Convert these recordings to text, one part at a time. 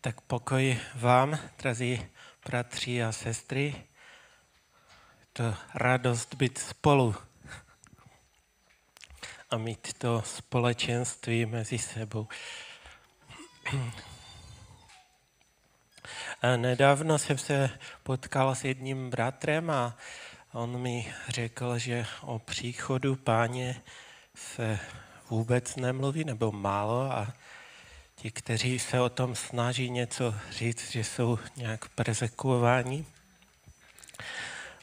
Tak pokoj vám, drazí bratři a sestry. To radost být spolu a mít to společenství mezi sebou. A nedávno jsem se potkal s jedním bratrem a on mi řekl, že o příchodu páně se vůbec nemluví, nebo málo a ti, kteří se o tom snaží něco říct, že jsou nějak persekuováni.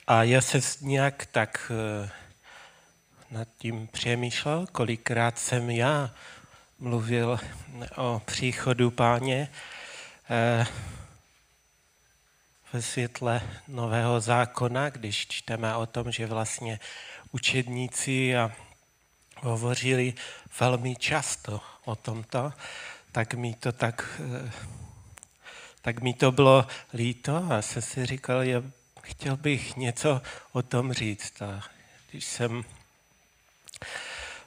A já se nějak tak eh, nad tím přemýšlel, kolikrát jsem já mluvil o příchodu páně eh, ve světle nového zákona, když čteme o tom, že vlastně učedníci a hovořili velmi často o tomto, tak mi to tak, eh, tak mi to bylo líto a jsem si říkal, já chtěl bych něco o tom říct. A když jsem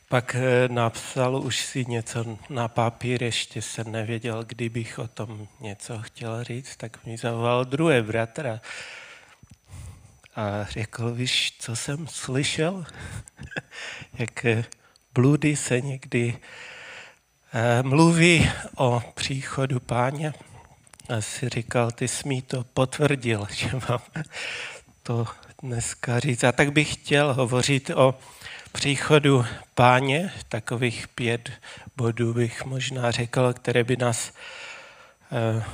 pak eh, napsal už si něco na papír, ještě jsem nevěděl, kdybych o tom něco chtěl říct, tak mi zavolal druhé bratra a řekl, víš, co jsem slyšel? Jak eh, bludy se někdy mluví o příchodu páně. A si říkal, ty jsi mi to potvrdil, že mám to dneska říct. A tak bych chtěl hovořit o příchodu páně, takových pět bodů bych možná řekl, které by nás eh,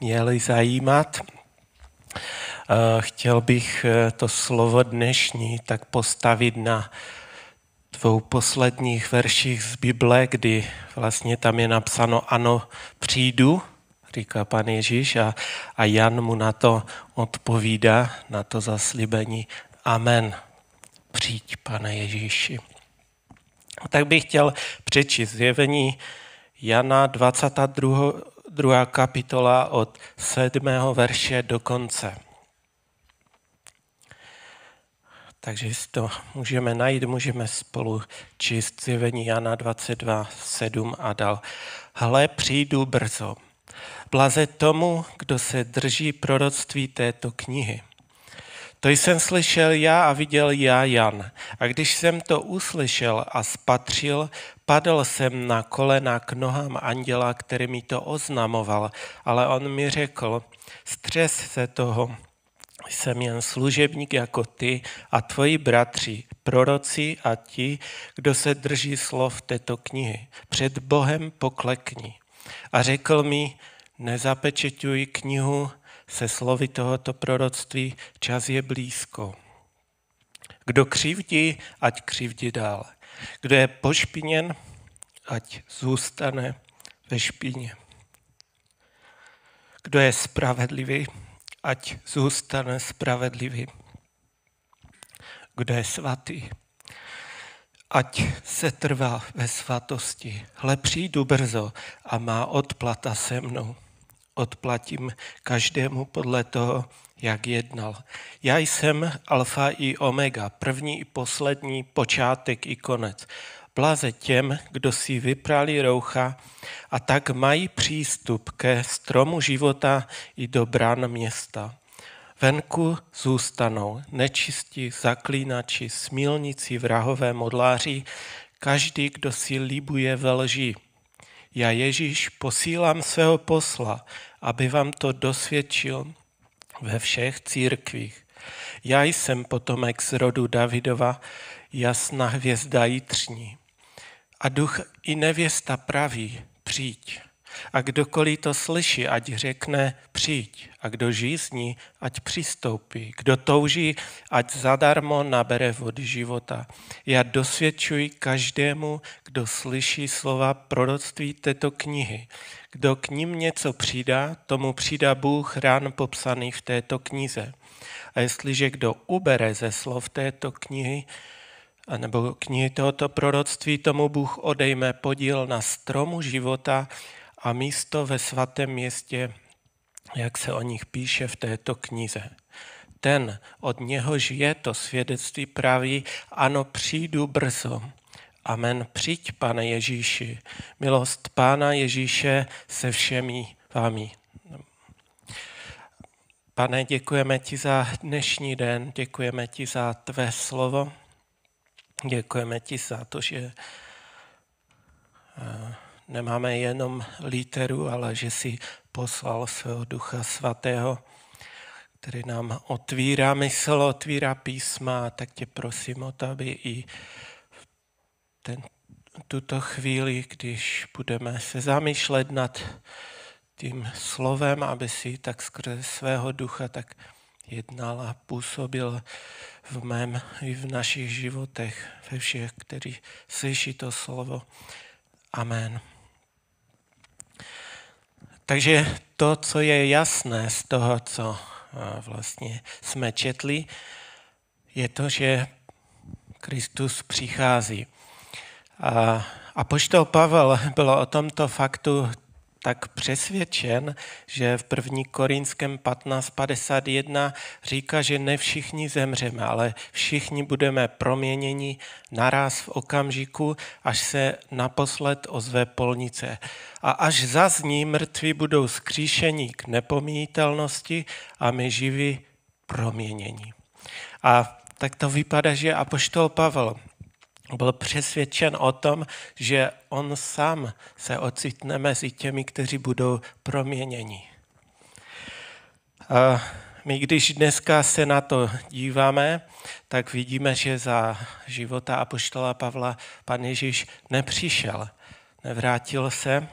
měly zajímat. Eh, chtěl bych to slovo dnešní tak postavit na dvou posledních verších z Bible, kdy vlastně tam je napsáno ano, přijdu, říká pan Ježíš a, a Jan mu na to odpovídá, na to zaslíbení amen, přijď, pane Ježíši. Tak bych chtěl přečíst zjevení Jana 22. 2. kapitola od 7. verše do konce. Takže to můžeme najít, můžeme spolu číst zjevení Jana 22, 7 a dal. Hle, přijdu brzo. Blaze tomu, kdo se drží proroctví této knihy. To jsem slyšel já a viděl já Jan. A když jsem to uslyšel a spatřil, padl jsem na kolena k nohám anděla, který mi to oznamoval, ale on mi řekl, střes se toho, jsem jen služebník jako ty a tvoji bratři, proroci a ti, kdo se drží slov této knihy. Před Bohem poklekni. A řekl mi, nezapečeťuj knihu se slovy tohoto proroctví, čas je blízko. Kdo křivdí, ať křivdí dál. Kdo je pošpiněn, ať zůstane ve špině. Kdo je spravedlivý, ať zůstane spravedlivý. Kdo je svatý, ať se trvá ve svatosti. Hle, přijdu brzo a má odplata se mnou. Odplatím každému podle toho, jak jednal. Já jsem alfa i omega, první i poslední, počátek i konec. Blaze těm, kdo si vyprali roucha a tak mají přístup ke stromu života i do brán města. Venku zůstanou nečistí, zaklínači, smilníci, vrahové modláři, každý, kdo si líbuje ve lži. Já Ježíš posílám svého posla, aby vám to dosvědčil ve všech církvích. Já jsem potomek z rodu Davidova, jasná hvězda jitřní. A duch i nevěsta praví, přijď. A kdokoliv to slyší, ať řekne přijď. A kdo žízní, ať přistoupí. Kdo touží, ať zadarmo nabere vody života. Já dosvědčuji každému, kdo slyší slova proroctví této knihy. Kdo k ním něco přidá, tomu přidá Bůh rán popsaný v této knize. A jestliže kdo ubere ze slov této knihy, nebo knihy tohoto proroctví, tomu Bůh odejme podíl na stromu života a místo ve svatém městě, jak se o nich píše v této knize. Ten, od něhož je to svědectví praví, ano, přijdu brzo. Amen. Přijď, pane Ježíši. Milost Pána Ježíše se všemi vámi. Pane, děkujeme ti za dnešní den, děkujeme ti za tvé slovo, děkujeme ti za to, že eh, nemáme jenom literu, ale že si poslal svého ducha svatého, který nám otvírá mysl, otvírá písma, tak tě prosím o to, aby i v ten, tuto chvíli, když budeme se zamýšlet nad tím slovem, aby si tak skrze svého ducha tak jednal a působil v mém i v našich životech, ve všech, kteří slyší to slovo. Amen. Takže to, co je jasné z toho, co vlastně jsme četli, je to, že Kristus přichází. A poštol Pavel byl o tomto faktu tak přesvědčen, že v 1. Korinském 15.51 říká, že ne všichni zemřeme, ale všichni budeme proměněni naraz v okamžiku, až se naposled ozve polnice. A až zazní, mrtví budou skříšení k nepomítelnosti a my živí proměnění. A tak to vypadá, že apoštol Pavel byl přesvědčen o tom, že on sám se ocitne mezi těmi, kteří budou proměněni. A my, když dneska se na to díváme, tak vidíme, že za života apoštola Pavla pan Ježíš nepřišel, nevrátil se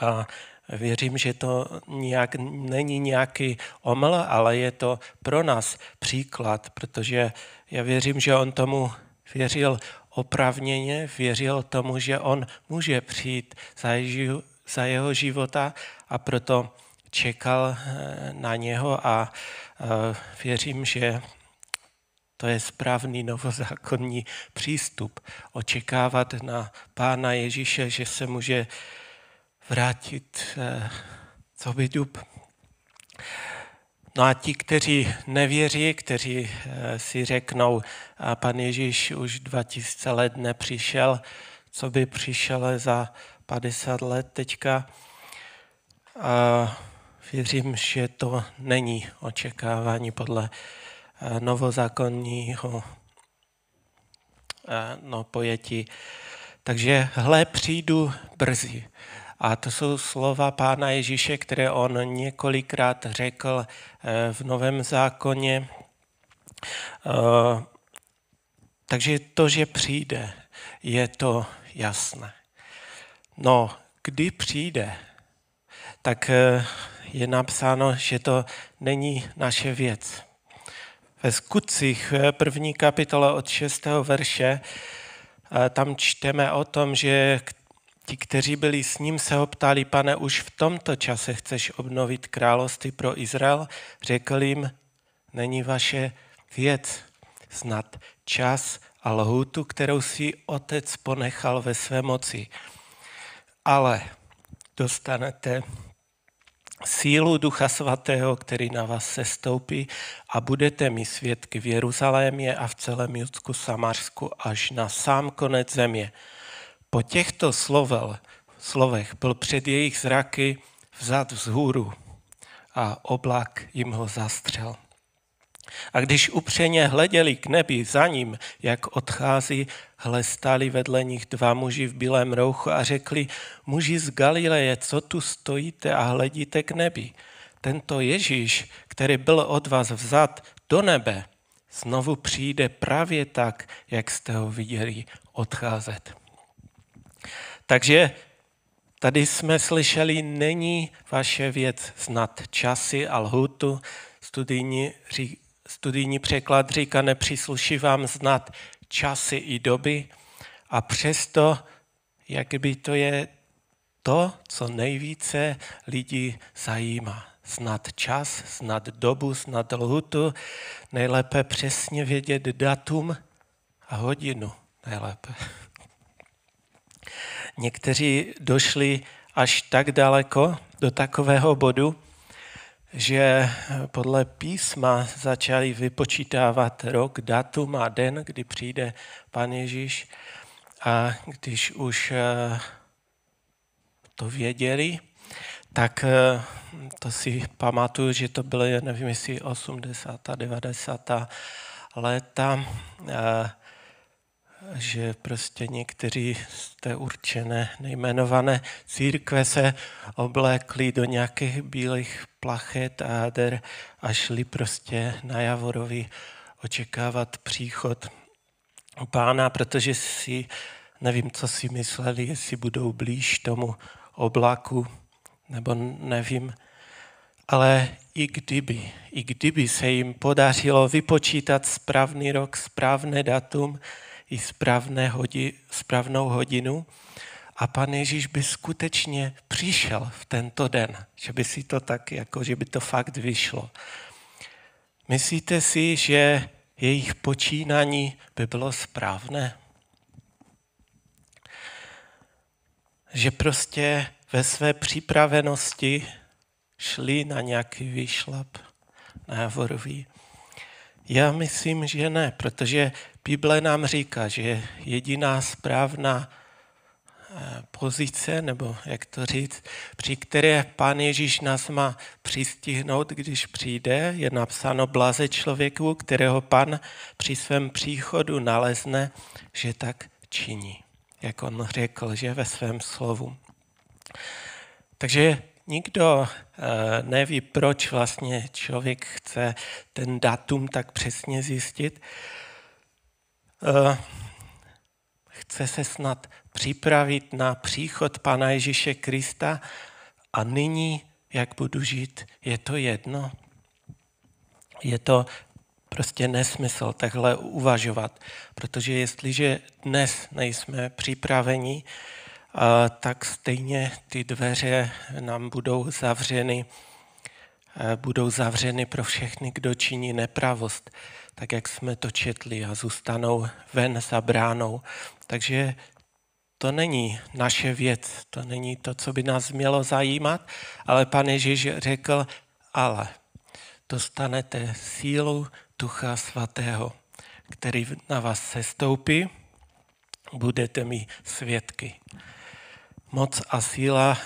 a věřím, že to nějak, není nějaký oml, ale je to pro nás příklad, protože já věřím, že on tomu věřil opravněně, věřil tomu, že on může přijít za, jeho, za jeho života a proto čekal eh, na něho a eh, věřím, že to je správný novozákonní přístup. Očekávat na Pána Ježíše, že se může vrátit eh, co by dub. No a ti, kteří nevěří, kteří eh, si řeknou, a pan Ježíš už 2000 let nepřišel, co by přišel za 50 let teďka, a věřím, že to není očekávání podle eh, novozákonního eh, no, pojetí. Takže hle, přijdu brzy. A to jsou slova Pána Ježíše, které on několikrát řekl eh, v Novém zákoně. Eh, takže to, že přijde, je to jasné. No, kdy přijde, tak eh, je napsáno, že to není naše věc. Ve skutcích první kapitole od 6. verše tam čteme o tom, že Ti, kteří byli s ním, se ho ptali, pane, už v tomto čase chceš obnovit království pro Izrael? Řekl jim, není vaše věc znat čas a lhůtu, kterou si otec ponechal ve své moci. Ale dostanete sílu Ducha Svatého, který na vás se stoupí a budete mi svědky v Jeruzalémě a v celém Judsku Samarsku až na sám konec země. Po těchto slovel, slovech byl před jejich zraky vzad vzhůru a oblak jim ho zastřel. A když upřeně hleděli k nebi za ním, jak odchází, hle stali vedle nich dva muži v bílém rouchu a řekli, muži z Galileje, co tu stojíte a hledíte k nebi? Tento Ježíš, který byl od vás vzat do nebe, znovu přijde právě tak, jak jste ho viděli odcházet. Takže tady jsme slyšeli, není vaše věc znat časy a lhutu. Studijní, studijní překlad říká, nepřísluší vám znat časy i doby a přesto, jak by to je to, co nejvíce lidí zajímá. Znat čas, znat dobu, znat lhutu, nejlépe přesně vědět datum a hodinu nejlépe. Někteří došli až tak daleko do takového bodu, že podle písma začali vypočítávat rok, datum a den, kdy přijde Pan Ježíš. A když už eh, to věděli, tak eh, to si pamatuju, že to bylo, nevím, jestli 80. 90. léta, eh, že prostě někteří z té určené nejmenované církve se oblékli do nějakých bílých plachet a jader a šli prostě na Javorovi očekávat příchod pána, protože si, nevím, co si mysleli, jestli budou blíž tomu oblaku, nebo nevím. Ale i kdyby, i kdyby se jim podařilo vypočítat správný rok, správné datum i správné hodi, správnou hodinu, a pan Ježíš by skutečně přišel v tento den, že by si to tak, jako že by to fakt vyšlo. Myslíte si, že jejich počínání by bylo správné? Že prostě ve své připravenosti šli na nějaký výšlap na Javorový? Já myslím, že ne, protože Bible nám říká, že jediná správná eh, pozice, nebo jak to říct, při které pán Ježíš nás má přistihnout, když přijde, je napsáno blaze člověku, kterého pan při svém příchodu nalezne, že tak činí, jak on řekl, že ve svém slovu. Takže nikdo eh, neví, proč vlastně člověk chce ten datum tak přesně zjistit. Eh, chce se snad připravit na příchod Pana Ježíše Krista a nyní, jak budu žít, je to jedno. Je to prostě nesmysl takhle uvažovat, protože jestliže dnes nejsme připraveni, tak stejně ty dveře nám budou zavřeny, budou zavřeny pro všechny, kdo činí nepravost, tak jak jsme to četli a zůstanou ven za bránou. Takže to není naše věc, to není to, co by nás mělo zajímat, ale pan Ježíš řekl, ale dostanete sílu Ducha Svatého, který na vás sestoupí, budete mi svědky moc a síla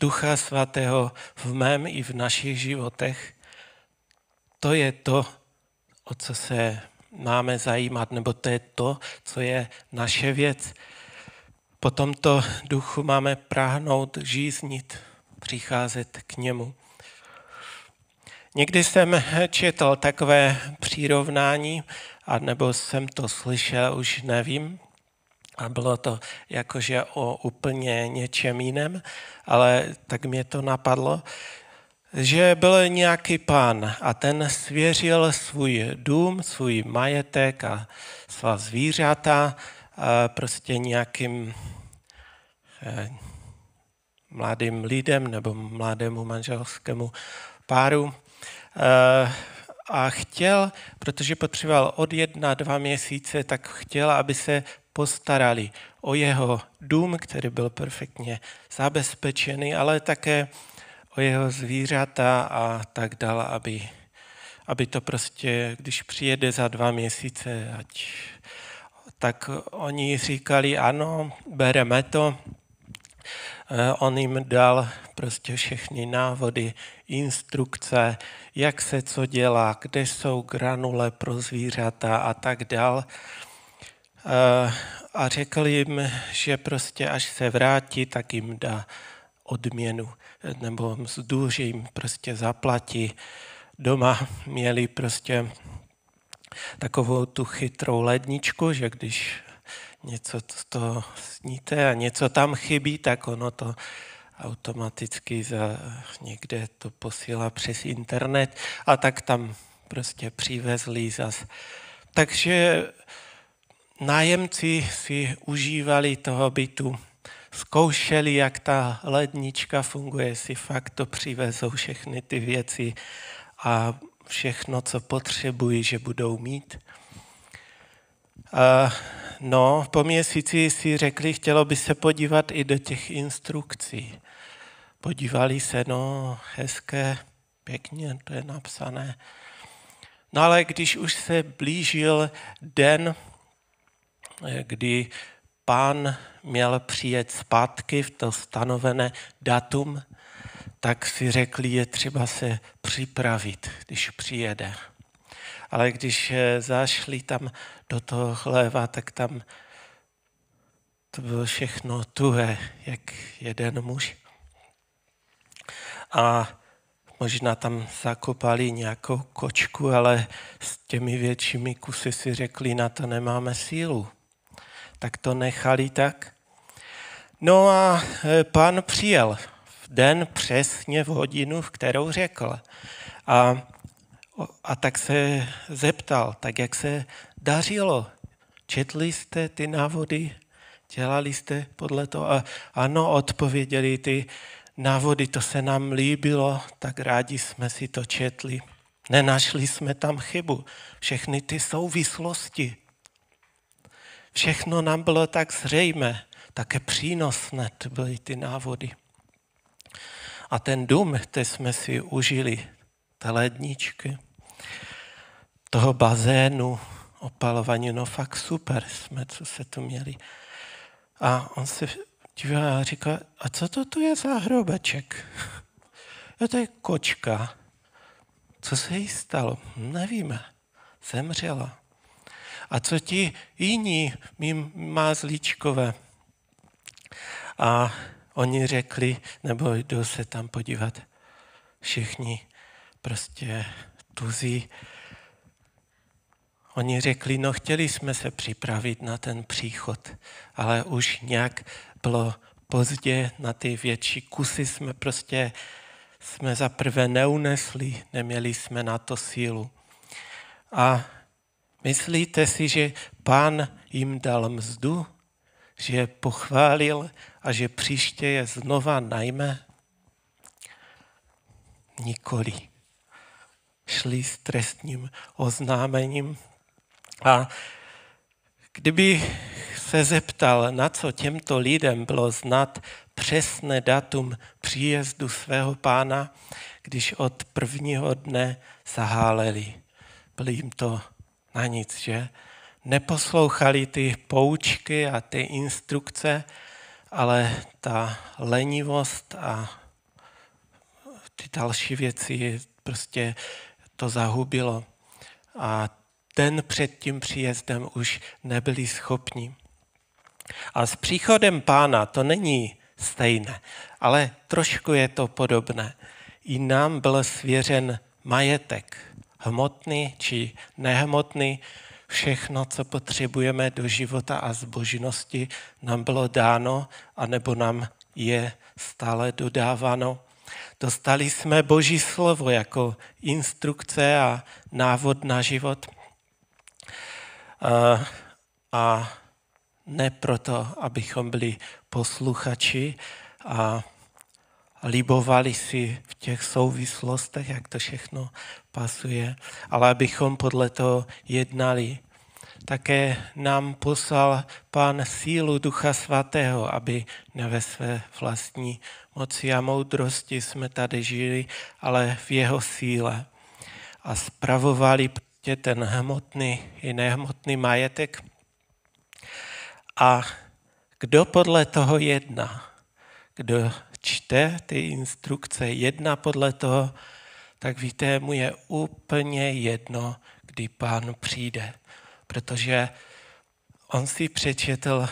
Ducha Svatého v mém i v našich životech, to je to, o co se máme zajímat, nebo to je to, co je naše věc. Po tomto duchu máme práhnout, žíznit, přicházet k němu. Někdy jsem četl takové přirovnání, a nebo jsem to slyšel, už nevím, a bylo to jakože o úplně něčem jiném, ale tak mě to napadlo, že byl nějaký pán a ten svěřil svůj dům, svůj majetek a svá zvířata a prostě nějakým eh, mladým lidem nebo mladému manželskému páru. Eh, a chtěl, protože potřeboval od jedna, dva měsíce, tak chtěl, aby se postarali o jeho dům, který byl perfektně zabezpečený, ale také o jeho zvířata a tak dále, aby, aby to prostě, když přijede za dva měsíce, ať, tak oni říkali, ano, bereme to. Eh, on jim dal prostě všechny návody, instrukce, jak se co dělá, kde jsou granule pro zvířata a tak dále a řekl jim, že prostě až se vrátí, tak jim dá odměnu nebo mzdu, že jim prostě zaplatí. Doma měli prostě takovou tu chytrou ledničku, že když něco to sníte a něco tam chybí, tak ono to automaticky za někde to posílá přes internet a tak tam prostě přivezli zas. Takže nájemci si užívali toho bytu, zkoušeli, jak ta lednička funguje, si fakt to přivezou všechny ty věci a všechno, co potřebují, že budou mít. No, po měsíci si řekli, chtělo by se podívat i do těch instrukcí. Podívali se, no, hezké, pěkně, to je napsané. No ale když už se blížil den, kdy pán měl přijet zpátky v to stanovené datum, tak si řekli, je třeba se připravit, když přijede. Ale když eh, zašli tam do toho chléva, tak tam to bylo všechno tuhé, jak jeden muž. A možná tam zakopali nějakou kočku, ale s těmi většími kusy si řekli, na to nemáme sílu. Tak to nechali tak. No a e, pan přijel v den přesně v hodinu, v kterou řekl. A, a tak se zeptal, tak jak se dařilo. Četli jste ty návody? Dělali jste podle toho? A ano, odpověděli ty návody, to se nám líbilo, tak rádi jsme si to četli. Nenašli jsme tam chybu. Všechny ty souvislosti. Všechno nám bylo tak zřejmé, také přínosné byly ty návody. A ten dům, který jsme si užili, ta ledničky, toho bazénu, opalování, no fakt super jsme, co se tu měli. A on se dívá a říká, a co to tu je za hrobeček? A to je kočka. Co se jí stalo? Nevíme. Zemřela. A co ti jiní mým mázlíčkové? A oni řekli, nebo jdou se tam podívat, všichni prostě tuzí. Oni řekli, no chtěli jsme se připravit na ten příchod, ale už nějak bylo pozdě, na ty větší kusy jsme prostě jsme za prvé neunesli, neměli jsme na to sílu. A myslíte si, že pán jim dal mzdu, že je pochválil a že příště je znova najme? Nikoli. Šli s trestním oznámením a kdyby se zeptal, na co těmto lidem bylo znát přesné datum příjezdu svého pána, když od prvního dne zaháleli. Bylo jim to na nic, že? Neposlouchali ty poučky a ty instrukce, ale ta lenivost a ty další věci prostě to zahubilo. A ten před tím příjezdem už nebyli schopni. A s příchodem pána to není stejné, ale trošku je to podobné. I nám byl svěřen majetek, hmotný či nehmotný, všechno, co potřebujeme do života a zbožnosti, nám bylo dáno, anebo nám je stále dodáváno. Dostali jsme Boží slovo jako instrukce a návod na život. A, a ne proto, abychom byli posluchači a libovali si v těch souvislostech, jak to všechno pasuje, ale abychom podle toho jednali. Také nám poslal Pán sílu Ducha Svatého, aby ne ve své vlastní moci a moudrosti jsme tady žili, ale v jeho síle. A spravovali ten hmotný i nehmotný majetek, a kdo podle toho jedná, kdo čte ty instrukce, jedná podle toho, tak víte, mu je úplně jedno, kdy pán přijde. Protože on si přečetl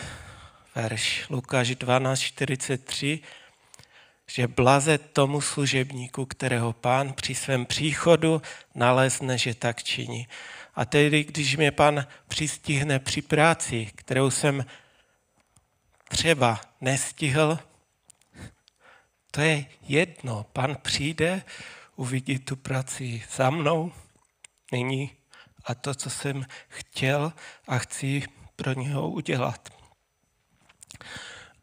verš Lukáš 12.43, že blaze tomu služebníku, kterého pán při svém příchodu nalezne, že tak činí. A tedy, když mě pan přistihne při práci, kterou jsem třeba nestihl, to je jedno. Pan přijde, uvidí tu práci za mnou, nyní a to, co jsem chtěl a chci pro něho udělat.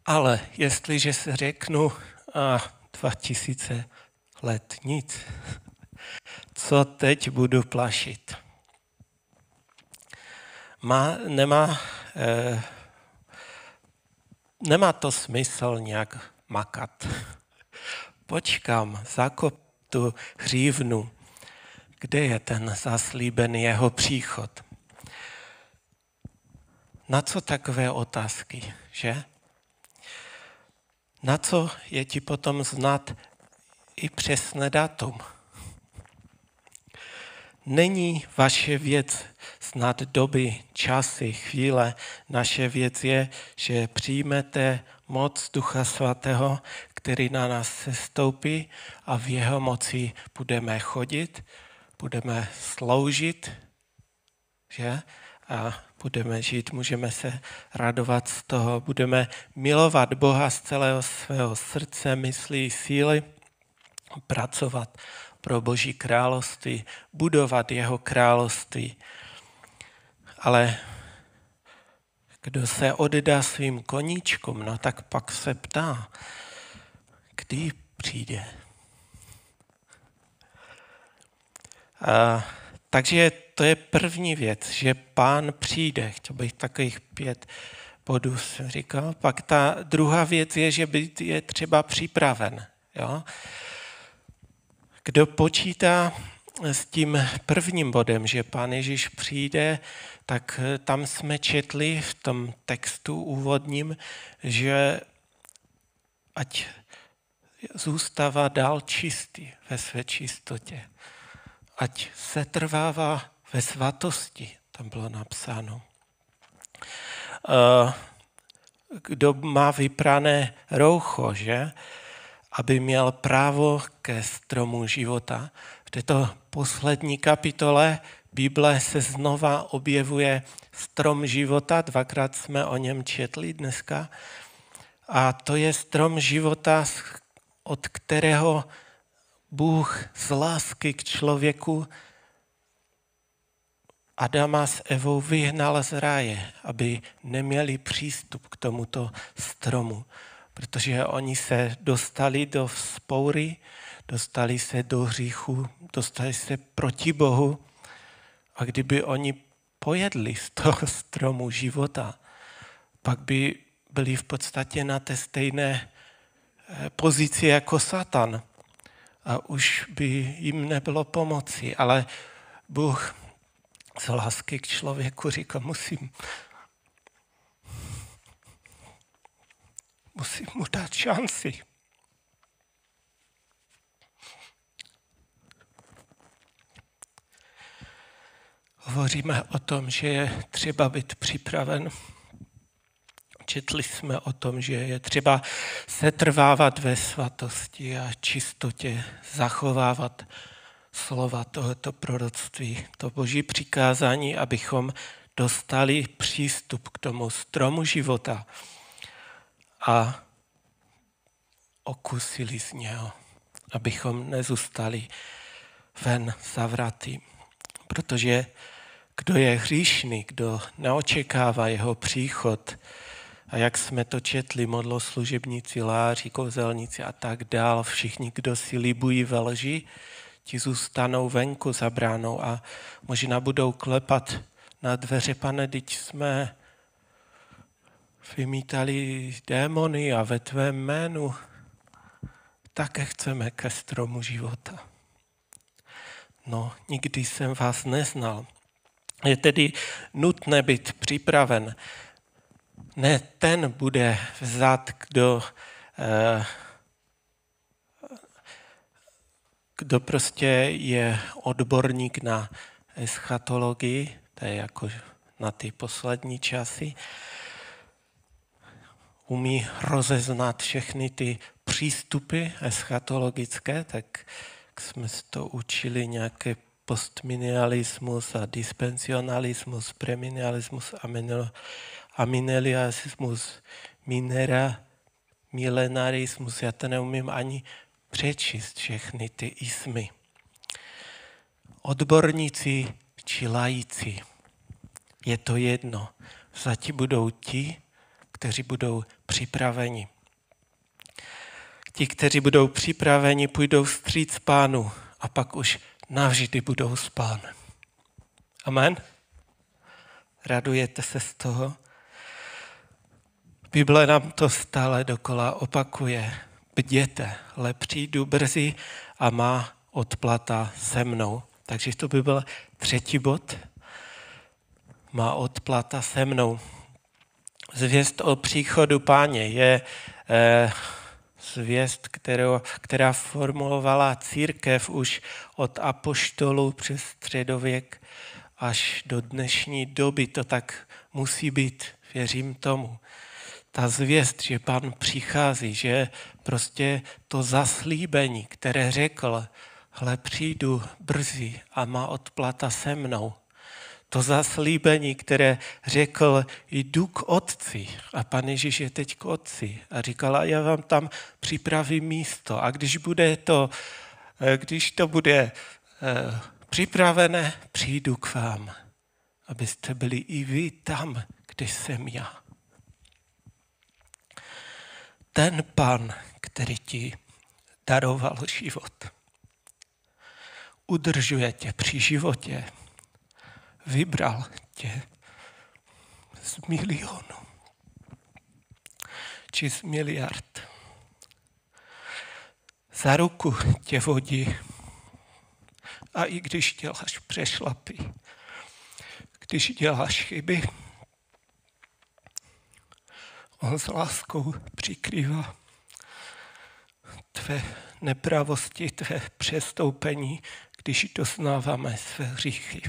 Ale jestliže se řeknu, a 2000 let nic, co teď budu plašit? má, nemá, eh, nemá to smysl nějak makat. Počkám, zakop tu hřívnu, kde je ten zaslíbený jeho příchod. Na co takové otázky, že? Na co je ti potom znát, i přesné datum. Není vaše věc snad doby, časy, chvíle. Naše věc je, že přijmete moc Ducha Svatého, který na nás se stoupí a v jeho moci budeme chodit, budeme sloužit, že? A budeme žít, můžeme se radovat z toho, budeme milovat Boha z celého svého srdce, myslí, síly, pracovat pro Boží království, budovat jeho království. Ale kdo se oddá svým koníčkům, no tak pak se ptá, kdy přijde. A, takže to je první věc, že pán přijde. Chtěl bych takových pět bodů jsem říkal. Pak ta druhá věc je, že je třeba připraven. Jo? Kdo počítá s tím prvním bodem, že pán Ježíš přijde, tak tam jsme četli v tom textu úvodním, že ať zůstává dál čistý ve své čistotě. Ať se trvává ve svatosti, tam bylo napsáno. Eh, kdo má vyprané roucho, že? Aby měl právo ke stromu života. V této poslední kapitole Bible se znova objevuje strom života, dvakrát jsme o něm četli dneska. A to je strom života, od kterého Bůh z lásky k člověku Adama s Evou vyhnal z ráje, aby neměli přístup k tomuto stromu, protože oni se dostali do spoury, dostali se do hříchu, dostali se proti Bohu. A kdyby oni pojedli z toho stromu života, pak by byli v podstatě na té stejné eh, pozici jako Satan. A už by jim nebylo pomoci, ale Bůh z lásky k člověku říká, musím, musím mu dát šanci. Hovoříme o tom, že je třeba být připraven. Četli jsme o tom, že je třeba se trvávat ve svatosti a čistotě, zachovávat slova tohoto proroctví, to boží přikázání, abychom dostali přístup k tomu stromu života a okusili z něho, abychom nezůstali ven zavratý. Protože kdo je hříšný, kdo neočekává jeho příchod, a jak jsme to četli, modloslužebníci, láři, kouzelníci a tak dál, všichni, kdo si libují ve lži, ti zůstanou venku za bránou a možná budou klepat na dveře, pane, teď jsme vymítali démony a ve tvém jménu také chceme ke stromu života. No, nikdy jsem vás neznal. Je tedy nutné být připraven. Ne ten bude vzat, kdo eh, kdo prostě je odborník na eschatologii, to je jako na ty poslední časy, umí rozeznat všechny ty přístupy eschatologické, tak jsme se to učili nějaké postminialismus a dispensionalismus, preminialismus, amineliasmus, minera, milenarismus, já to neumím ani přečíst všechny ty ismy. Odborníci či lajíci, je to jedno. Zatím budou ti, kteří budou připraveni. Ti, kteří budou připraveni, půjdou vstříc pánu a pak už navždy budou s pánem. Amen? Radujete se z toho? Bible nám to stále dokola opakuje bděte, ale přijdu brzy a má odplata se mnou. Takže to by byl třetí bod. Má odplata se mnou. Zvěst o příchodu páně je eh, zvěst, kterou, která formulovala církev už od apoštolů přes středověk až do dnešní doby. To tak musí být, věřím tomu. Ta zvěst, že pan přichází, že prostě to zaslíbení, které řekl, hle přijdu brzy a má odplata se mnou. To zaslíbení, které řekl, jdu k otci. A pan Ježíš je teď k otci. A říkala, já vám tam připravím místo. A když bude to, eh, když to bude eh, připravené, přijdu k vám, abyste byli i vy tam, kde jsem já. Ten pan, který ti daroval život, udržuje tě při životě, vybral tě z milionu. Či z miliard. Za ruku tě vodí. A i když děláš přešlapy, když děláš chyby, on s láskou přikrývá tvé nepravosti, tvé přestoupení, když doznáváme své hříchy.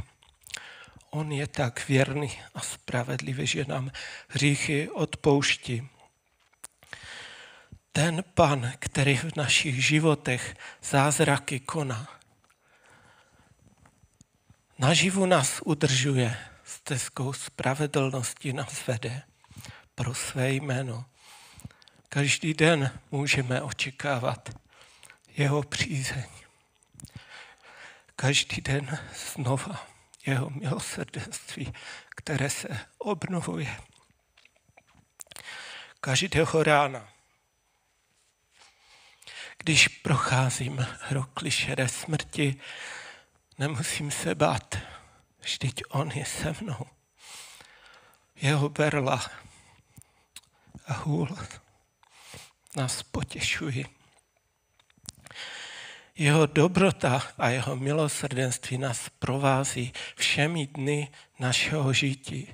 On je tak věrný a spravedlivý, že nám hříchy odpouští. Ten pan, který v našich životech zázraky koná, naživu nás udržuje, stezkou spravedlnosti nás vede pro své jméno. Každý den můžeme očekávat jeho přízeň. Každý den znova jeho milosrdenství, které se obnovuje. Každého rána, když procházím rokli šedé smrti, nemusím se bát, vždyť on je se mnou. Jeho berla a hůl nás potěšují. Jeho dobrota a jeho milosrdenství nás provází všemi dny našeho žití.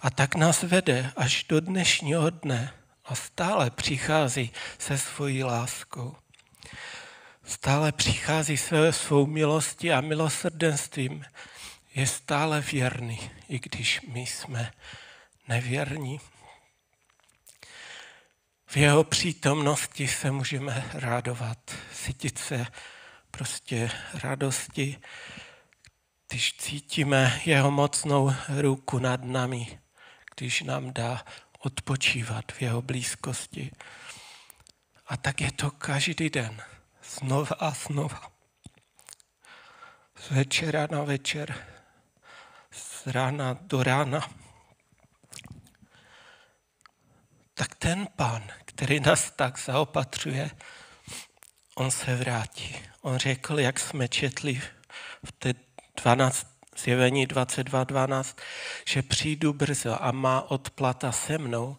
A tak nás vede až do dnešního dne a stále přichází se svojí láskou. Stále přichází se svou milostí a milosrdenstvím. Je stále věrný, i když my jsme nevěrní. Jeho přítomnosti se můžeme rádovat, cítit se prostě radosti, když cítíme jeho mocnou ruku nad námi, když nám dá odpočívat v jeho blízkosti. A tak je to každý den, znova a znova. Z večera na večer, z rána do rána. Tak ten pán, který nás tak zaopatřuje, on se vrátí. On řekl, jak jsme četli v té 12, zjevení 22.12, že přijdu brzo a má odplata se mnou.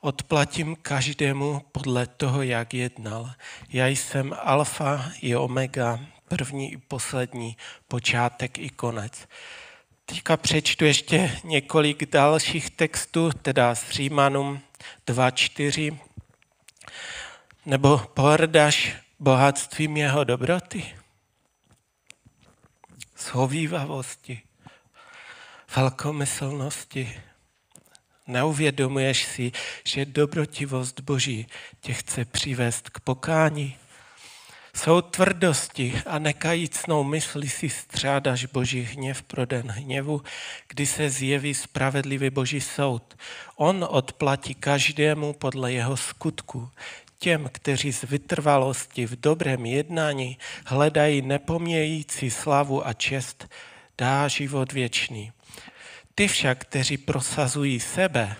Odplatím každému podle toho, jak jednal. Já jsem alfa i omega, první i poslední, počátek i konec. Teďka přečtu ještě několik dalších textů, teda z Římanům 2.4. Nebo pohrdáš bohatstvím jeho dobroty, shovívavosti, velkomyslnosti. Neuvědomuješ si, že dobrotivost Boží tě chce přivést k pokání. Jsou tvrdosti a nekajícnou mysli si střádáš boží hněv pro den hněvu, kdy se zjeví spravedlivý boží soud. On odplatí každému podle jeho skutku. Těm, kteří z vytrvalosti v dobrém jednání hledají nepomějící slavu a čest, dá život věčný. Ty však, kteří prosazují sebe,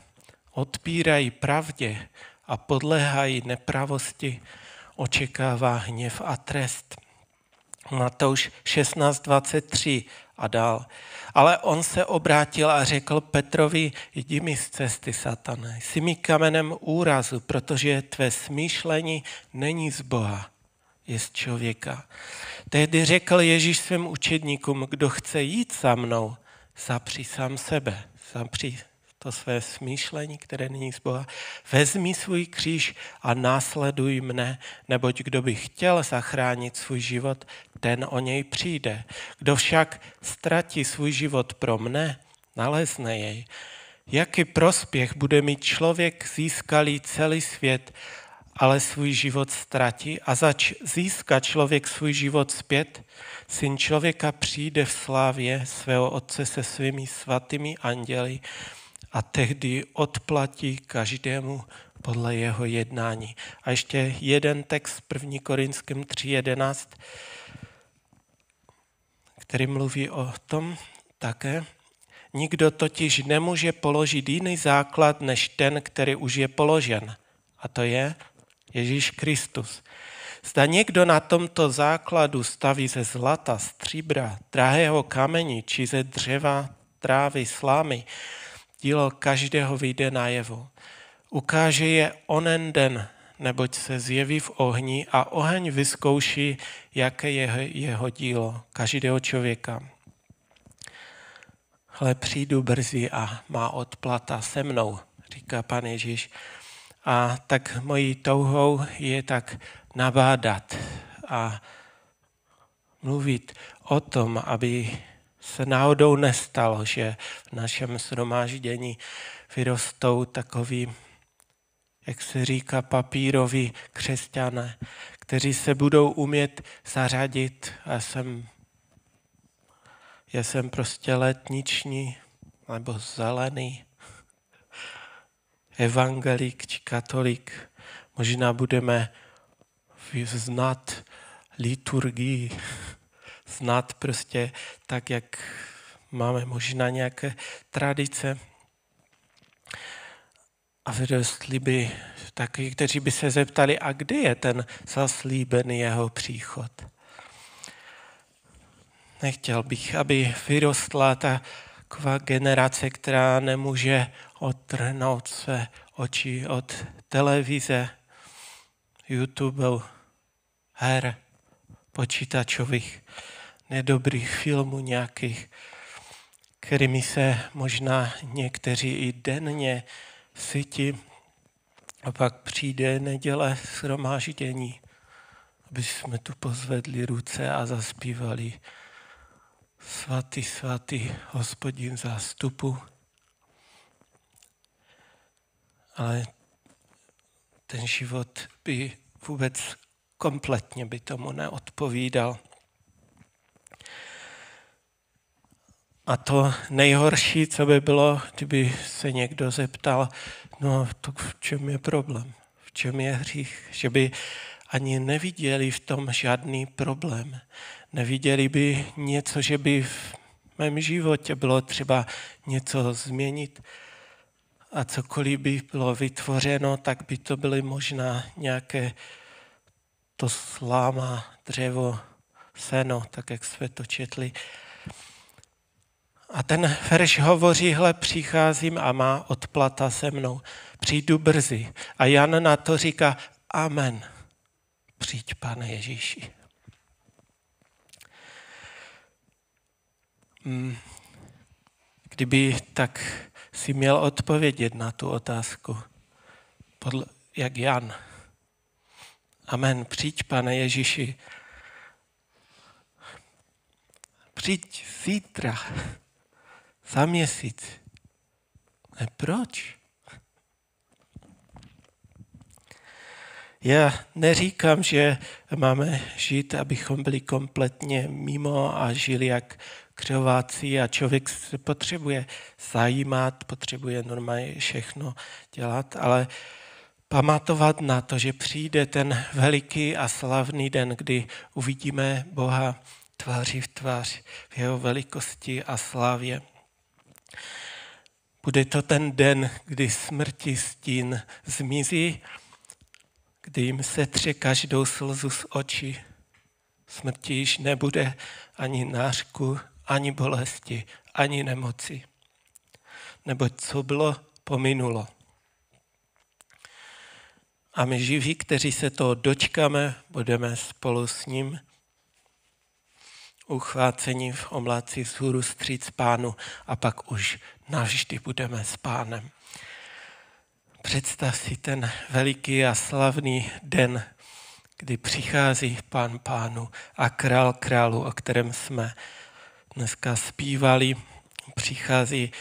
odpírají pravdě a podléhají nepravosti, očekává hněv a trest. Matouš 16.23 a dál. Ale on se obrátil a řekl Petrovi, jdi mi z cesty, satane, jsi mi kamenem úrazu, protože tvé smýšlení není z Boha, je z člověka. Tehdy řekl Ježíš svým učedníkům, kdo chce jít za mnou, zapři sám sebe, zapři to své smýšlení, které není z Boha. Vezmi svůj kříž a následuj mne, neboť kdo by chtěl zachránit svůj život, ten o něj přijde. Kdo však ztratí svůj život pro mne, nalezne jej. Jaký prospěch bude mít člověk získalý celý svět, ale svůj život ztratí a zač získá člověk svůj život zpět, syn člověka přijde v slávě svého otce se svými svatými anděli a tehdy odplatí každému podle jeho jednání. A ještě jeden text 1. Korinským 3.11, který mluví o tom také. Nikdo totiž nemůže položit jiný základ než ten, který už je položen. A to je Ježíš Kristus. Zda někdo na tomto základu staví ze zlata, stříbra, drahého kamení či ze dřeva, trávy, slámy, dílo každého vyjde najevo. Ukáže je onen den, neboť se zjeví v ohni a oheň vyzkouší, jaké je jeho dílo, každého člověka. Ale přijdu brzy a má odplata se mnou, říká pan Ježíš. A tak mojí touhou je tak nabádat a mluvit o tom, aby se náhodou nestalo, že v našem shromáždění vyrostou takový, jak se říká, papíroví křesťané, kteří se budou umět zařadit. Já jsem, já jsem prostě letniční nebo zelený evangelik či katolik, možná budeme znát liturgii, znát prostě tak, jak máme možná nějaké tradice. A vyrostli by taky, kteří by se zeptali, a kde je ten zaslíbený jeho příchod? Nechtěl bych, aby vyrostla ta taková generace, která nemůže odtrhnout své oči od televize, YouTube, her, počítačových, nedobrých filmů nějakých, kterými se možná někteří i denně sytí. A pak přijde neděle shromáždění, aby jsme tu pozvedli ruce a zaspívali Svatý, svatý hospodin zástupu. Ale ten život by vůbec kompletně by tomu neodpovídal. A to nejhorší, co by bylo, kdyby se někdo zeptal, no to v čem je problém, v čem je hřích, že by ani neviděli v tom žádný problém. Neviděli by něco, že by v mém životě bylo třeba něco změnit a cokoliv by bylo vytvořeno, tak by to byly možná nějaké to sláma, dřevo, seno, tak jak jsme to četli. A ten verš hovoří, hle, přicházím a má odplata se mnou. Přijdu brzy. A Jan na to říká, amen. Přijď, pane Ježíši. Hmm. Kdyby tak si měl odpovědět na tu otázku, podle, jak Jan. Amen. Přijď, pane Ježíši. Přijď zítra, za měsíc. Ne, proč? Já neříkám, že máme žít, abychom byli kompletně mimo a žili jak křováci a člověk se potřebuje zajímat, potřebuje normálně všechno dělat, ale pamatovat na to, že přijde ten veliký a slavný den, kdy uvidíme Boha tváří v tvář v jeho velikosti a slávě. Bude to ten den, kdy smrti stín zmizí kdy jim setře každou slzu z očí. Smrti již nebude ani nářku, ani bolesti, ani nemoci. Neboť co bylo, pominulo. A my živí, kteří se toho dočkáme, budeme spolu s ním uchvácení v omlaci vzhůru stříc pánu a pak už navždy budeme s pánem. Představ si ten veliký a slavný den, kdy přichází pán pánu a král králu, o kterém jsme dneska zpívali, přichází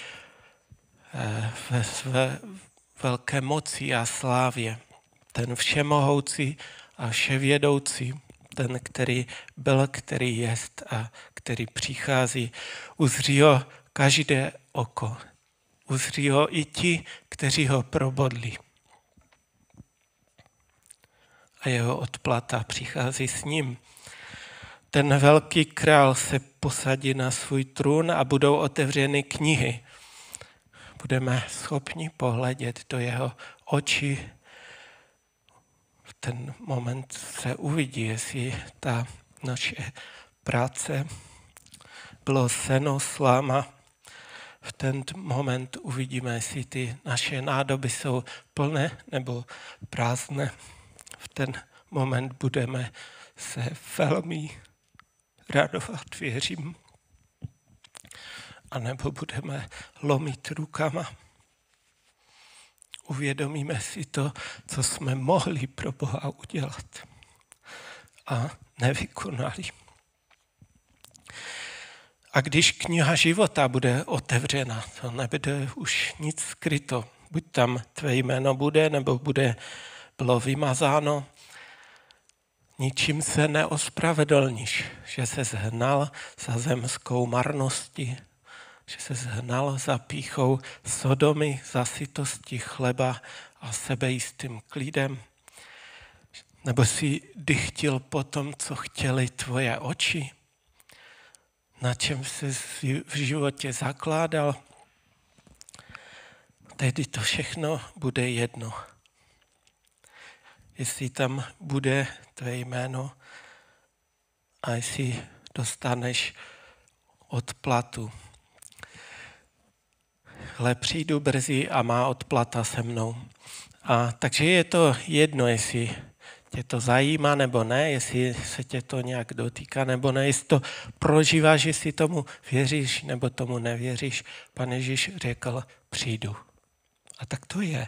eh, ve své velké moci a slávě. Ten všemohoucí a vševědoucí, ten, který byl, který jest a který přichází, uzří ho každé oko. Uzří ho i ti, kteří ho probodli. A jeho odplata přichází s ním. Ten velký král se posadí na svůj trůn a budou otevřeny knihy. Budeme schopni pohledět do jeho očí. Ten moment se uvidí, jestli ta naše práce bylo seno, sláma. V ten moment uvidíme, jestli ty naše nádoby jsou plné nebo prázdné. V ten moment budeme se velmi radovat, věřím. A nebo budeme lomit rukama. Uvědomíme si to, co jsme mohli pro Boha udělat a nevykonali. A když kniha života bude otevřena, to nebude už nic skryto. Buď tam tvé jméno bude, nebo bude bylo vymazáno, ničím se neospravedlníš, že se zhnal za zemskou marností, že se zhnal za píchou sodomy, za sytosti chleba a sebejistým klidem, nebo si dychtil po tom, co chtěli tvoje oči, na čem se v životě zakládal, tehdy to všechno bude jedno. Jestli tam bude tvé jméno a jestli dostaneš odplatu. Ale přijdu brzy a má odplata se mnou. A takže je to jedno, jestli tě to zajímá nebo ne, jestli se tě to nějak dotýká nebo ne, jestli to prožíváš, jestli tomu věříš nebo tomu nevěříš. Pan Ježíš řekl, přijdu. A tak to je.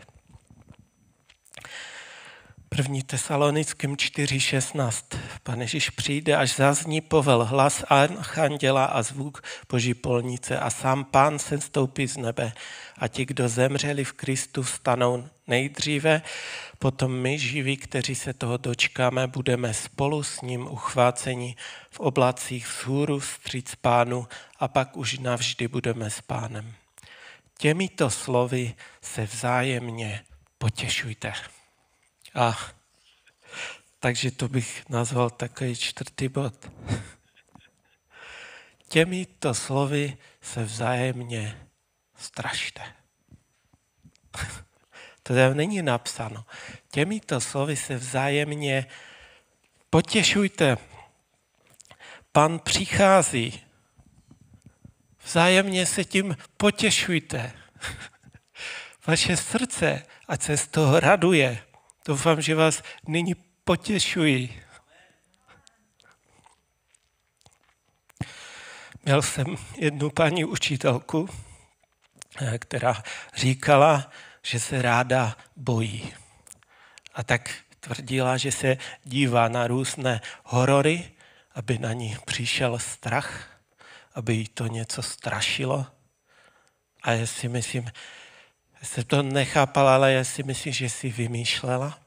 První tesalonickým 4.16. Pane Ježíš přijde, až zazní povel hlas archanděla a zvuk boží polnice a sám pán se stoupí z nebe a ti, kdo zemřeli v Kristu, stanou nejdříve, potom my živí, kteří se toho dočkáme, budeme spolu s ním uchváceni v oblacích vzhůru stříc pánu a pak už navždy budeme s pánem. Těmito slovy se vzájemně potěšujte. A takže to bych nazval takový čtvrtý bod. Těmito slovy se vzájemně strašte. To tam není napsáno. Těmito slovy se vzájemně potěšujte. Pan přichází. Vzájemně se tím potěšujte. Vaše srdce, ať se z toho raduje. Doufám, že vás nyní potěšuji. Měl jsem jednu paní učitelku, která říkala, že se ráda bojí. A tak tvrdila, že se dívá na různé horory, aby na ní přišel strach, aby jí to něco strašilo. A já si myslím, jsem to nechápala, ale já si myslím, že si vymýšlela.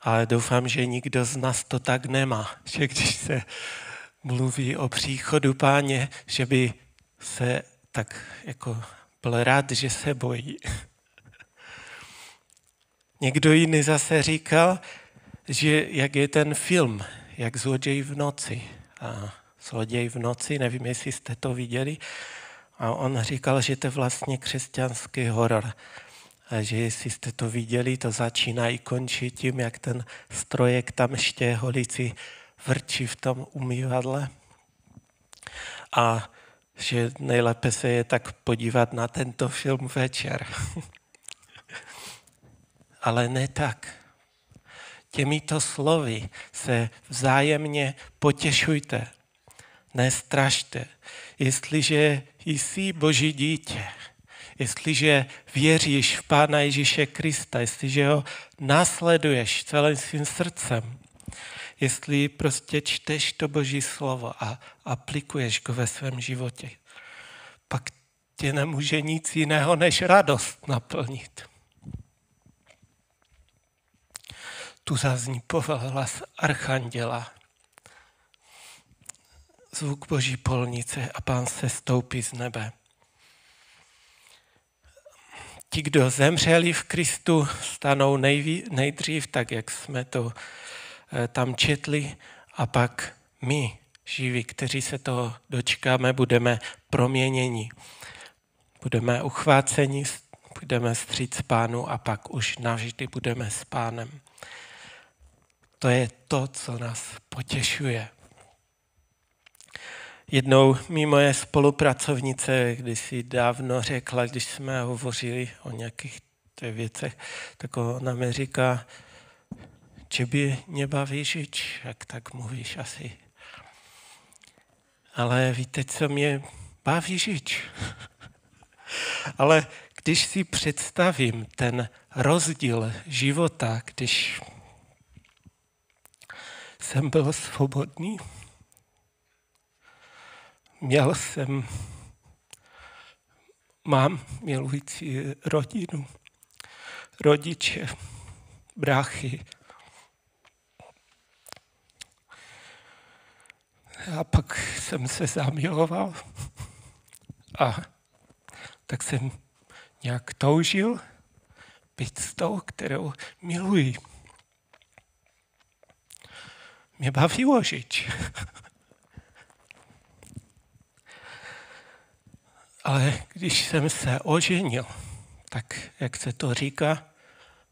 Ale doufám, že nikdo z nás to tak nemá, že když se mluví o příchodu páně, že by se tak jako byl rád, že se bojí. Někdo jiný zase říkal, že jak je ten film, jak zloděj v noci. A zloděj v noci, nevím, jestli jste to viděli, a on říkal, že to je vlastně křesťanský horor. A že jestli jste to viděli, to začíná i končí tím, jak ten strojek tam ještě holici vrčí v tom umývadle. A že nejlépe se je tak podívat na tento film večer. Ale ne tak. Těmito slovy se vzájemně potěšujte. Nestrašte. Jestliže jsi Boží dítě, jestliže věříš v Pána Ježíše Krista, jestliže ho následuješ celým svým srdcem, jestli prostě čteš to Boží slovo a aplikuješ ho ve svém životě, pak tě nemůže nic jiného než radost naplnit. Tu zazní pohlas archanděla, zvuk Boží polnice a pán se stoupí z nebe. Ti, kdo zemřeli v Kristu, stanou nejví, nejdřív, tak jak jsme to eh, tam četli, a pak my, živí, kteří se toho dočkáme, budeme proměněni. Budeme uchváceni, budeme stříc pánu a pak už navždy budeme s pánem. To je to, co nás potěšuje. Jednou mi moje spolupracovnice kdysi dávno řekla, když jsme hovořili o nějakých těch věcech, tak ona mi říká, že by mě baví žít, jak tak mluvíš asi. Ale víte, co mě baví žít? Ale když si představím ten rozdíl života, když jsem byl svobodný, Měl jsem, mám milující rodinu, rodiče, bráchy. A pak jsem se zamiloval a tak jsem nějak toužil být s tou, kterou miluji. Mě bavilo žít. Ale když jsem se oženil, tak jak se to říká,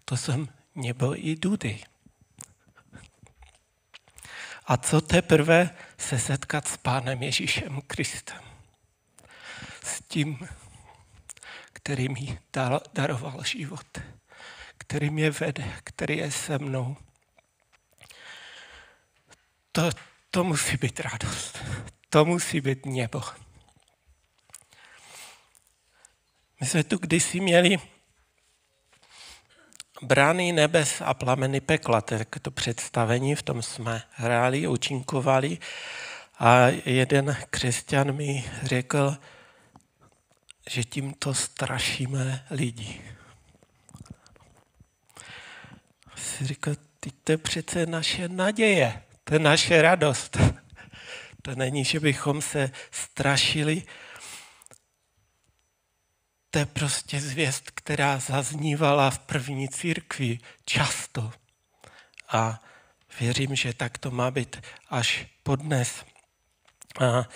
to jsem nebyl i dudy. A co teprve se setkat s Pánem Ježíšem Kristem. S tím, který mi daroval život, který mě vede, který je se mnou. To, to musí být radost. To musí být nebo. My jsme tu kdysi měli brány nebes a plameny pekla, je to představení, v tom jsme hráli, učinkovali a jeden křesťan mi řekl, že tímto strašíme lidi. Si říkal, ty to je přece naše naděje, to je naše radost. To není, že bychom se strašili, to je prostě zvěst, která zaznívala v první církvi často. A věřím, že tak to má být až podnes. A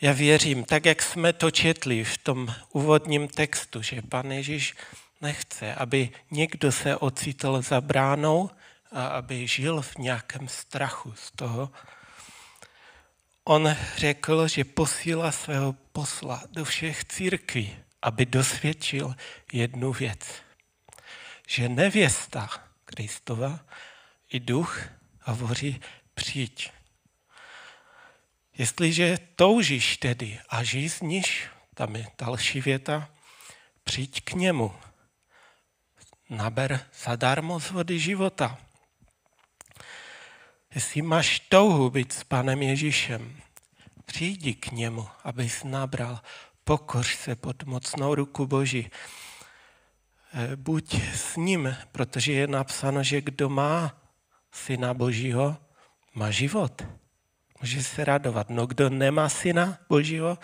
já věřím, tak jak jsme to četli v tom úvodním textu, že pan Ježíš nechce, aby někdo se ocitl za bránou a aby žil v nějakém strachu z toho. On řekl, že posílá svého posla do všech církví aby dosvědčil jednu věc. Že nevěsta Kristova i duch hovoří přijď. Jestliže toužíš tedy a žízníš, tam je další věta, přijď k němu. Naber zadarmo z vody života. Jestli máš touhu být s Panem Ježíšem, přijdi k němu, abys nabral Pokoř se pod mocnou ruku Boží. Eh, buď s ním, protože je napsáno, že kdo má syna Božího, má život. Může se radovat. No kdo nemá syna Božího,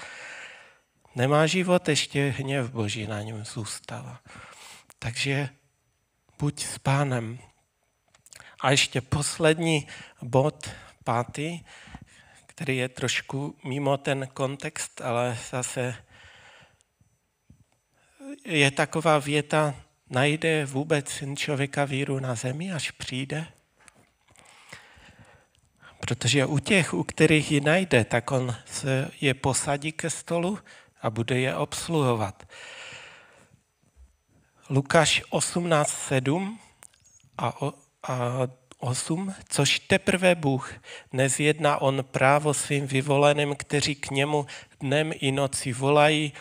nemá život, ještě hněv Boží na něm zůstává. Takže buď s pánem. A ještě poslední bod, pátý, který je trošku mimo ten kontext, ale zase je taková věta, najde vůbec syn člověka víru na zemi, až přijde? Protože u těch, u kterých ji najde, tak on se je posadí ke stolu a bude je obsluhovat. Lukáš 18.7 a, a 8. Což teprve Bůh nezjedná on právo svým vyvoleným, kteří k němu dnem i noci volají,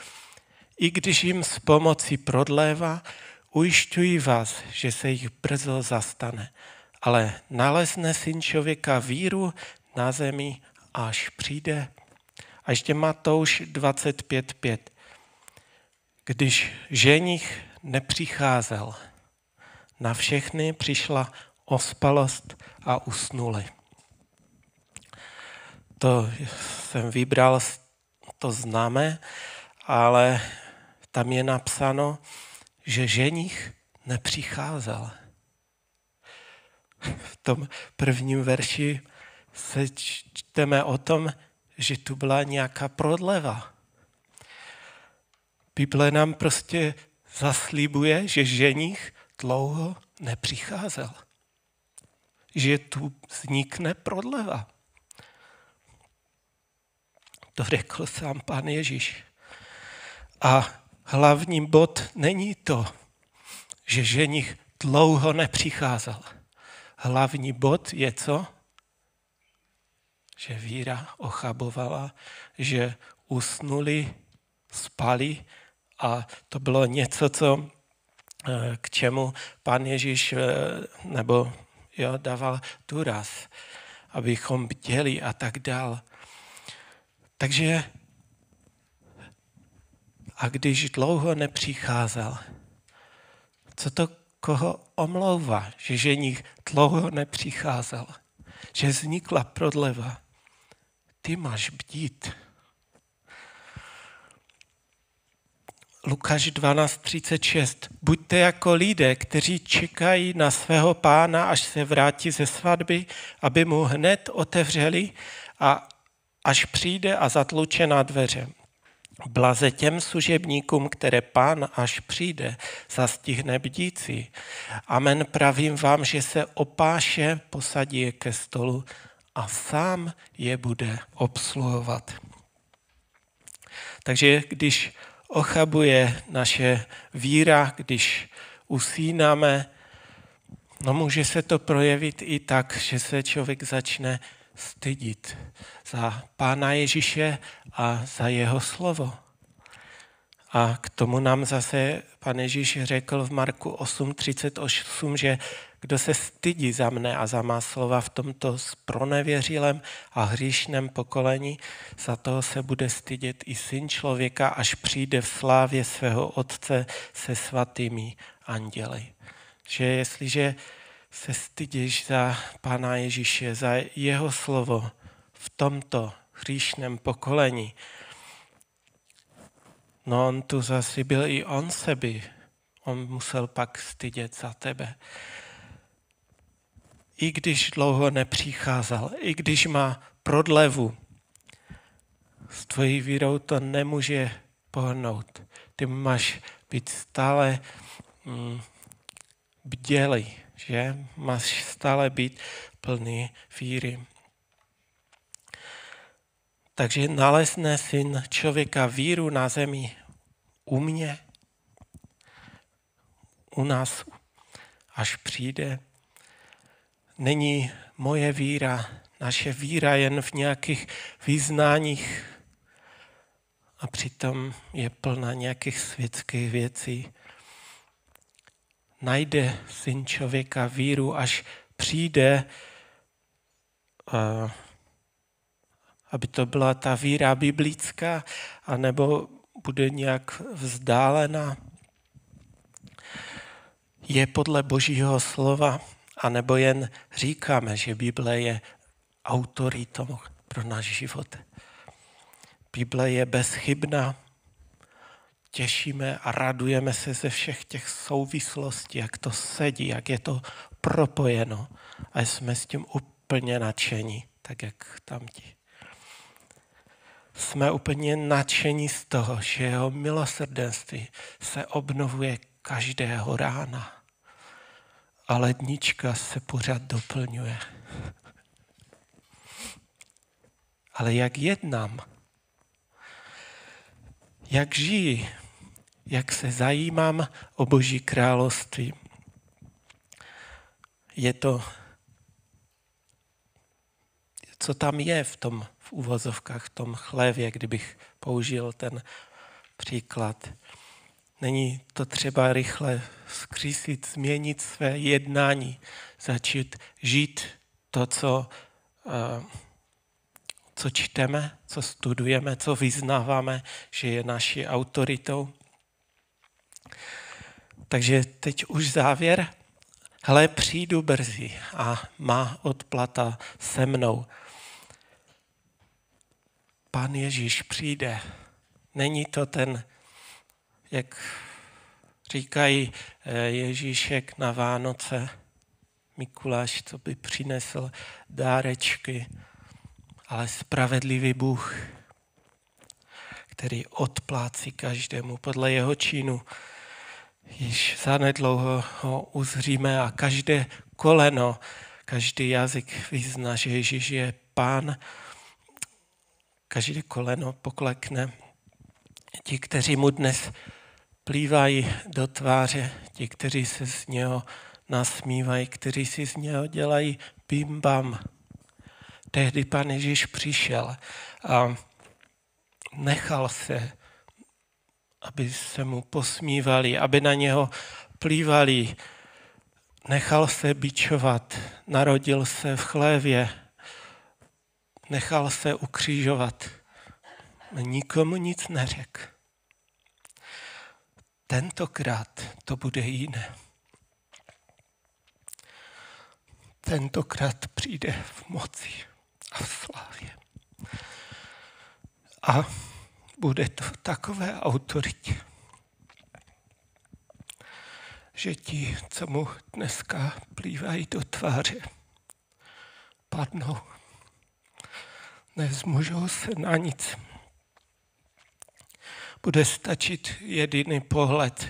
i když jim s pomocí prodlévá, ujišťují vás, že se jich brzo zastane. Ale nalezne syn člověka víru na zemi, až přijde. A ještě Matouš 25.5. Když ženich nepřicházel, na všechny přišla ospalost a usnuli. To jsem vybral, to známe, ale tam je napsáno, že ženich nepřicházel. V tom prvním verši se čteme o tom, že tu byla nějaká prodleva. Bible nám prostě zaslíbuje, že ženich dlouho nepřicházel. Že tu vznikne prodleva. To řekl sám pán Ježíš. A hlavní bod není to, že ženich dlouho nepřicházel. Hlavní bod je co? Že víra ochabovala, že usnuli, spali a to bylo něco, co, eh, k čemu pan Ježíš eh, nebo jo, dával důraz, abychom bděli a tak dál. Takže a když dlouho nepřicházel, co to koho omlouvá, že ženich dlouho nepřicházel, že vznikla prodleva. Ty máš bdít. Lukáš 12.36. Buďte jako lidé, kteří čekají na svého pána, až se vrátí ze svatby, aby mu hned otevřeli a až přijde a zatluče na dveře. Blaze těm služebníkům, které pán, až přijde, zastihne bdící. Amen pravím vám, že se opáše posadí je ke stolu a sám je bude obsluhovat. Takže když ochabuje naše víra, když usínáme, no může se to projevit i tak, že se člověk začne stydit za Pána Ježíše a za jeho slovo. A k tomu nám zase pan Ježíš řekl v Marku 8.38, že kdo se stydí za mne a za má slova v tomto spronevěřilém a hříšném pokolení, za toho se bude stydět i syn člověka, až přijde v slávě svého otce se svatými anděli. Že jestliže se stydíš za Pána Ježíše, za jeho slovo v tomto hříšném pokolení, no on tu zase byl i on sebi. On musel pak stydět za tebe. I když dlouho nepřicházel, i když má prodlevu, s tvojí vírou to nemůže pohnout. Ty máš být stále mm, bdělý že máš stále být plný víry. Takže nalezne syn člověka víru na zemi u mě, u nás, až přijde. Není moje víra, naše víra jen v nějakých význáních a přitom je plná nějakých světských věcí najde syn člověka víru, až přijde, uh, aby to byla ta víra biblická, anebo bude nějak vzdálená. Je podle Božího slova, anebo jen říkáme, že Bible je autoritou pro náš život. Bible je bezchybná, těšíme a radujeme se ze všech těch souvislostí, jak to sedí, jak je to propojeno. A jsme s tím úplně nadšení, tak jak tam ti. Jsme úplně nadšení z toho, že jeho milosrdenství se obnovuje každého rána. A lednička se pořád doplňuje. Ale jak jednám, jak žijí, jak se zajímám o Boží království. Je to co tam je v tom v uvozovkách, v tom chlévě, kdybych použil ten příklad. Není to třeba rychle vzkřísit, změnit své jednání, začít žít to, co, eh, co čteme, co studujeme, co vyznáváme, že je naší autoritou. Takže teď už závěr. Hle, přijdu brzy a má odplata se mnou. Pán Ježíš přijde. Není to ten, jak říkají eh, Ježíšek na Vánoce, Mikuláš, co by přinesl dárečky, ale spravedlivý Bůh, který odplácí každému podle jeho činu. Již zanedlouho ho uzříme a každé koleno, každý jazyk vyzná, že Ježíš je pán, každé koleno poklekne. Ti, kteří mu dnes plývají do tváře, ti, kteří se z něho nasmívají, kteří si z něho dělají bim bam. Tehdy pan Ježíš přišel a nechal se, aby se mu posmívali, aby na něho plývali. Nechal se bičovat, narodil se v chlévě, nechal se ukřižovat. Nikomu nic neřekl. Tentokrát to bude jiné. Tentokrát přijde v moci a v slávě. A bude to v takové autoritě, že ti, co mu dneska plývají do tváře, padnou nezmůžou se na nic. Bude stačit jediný pohled,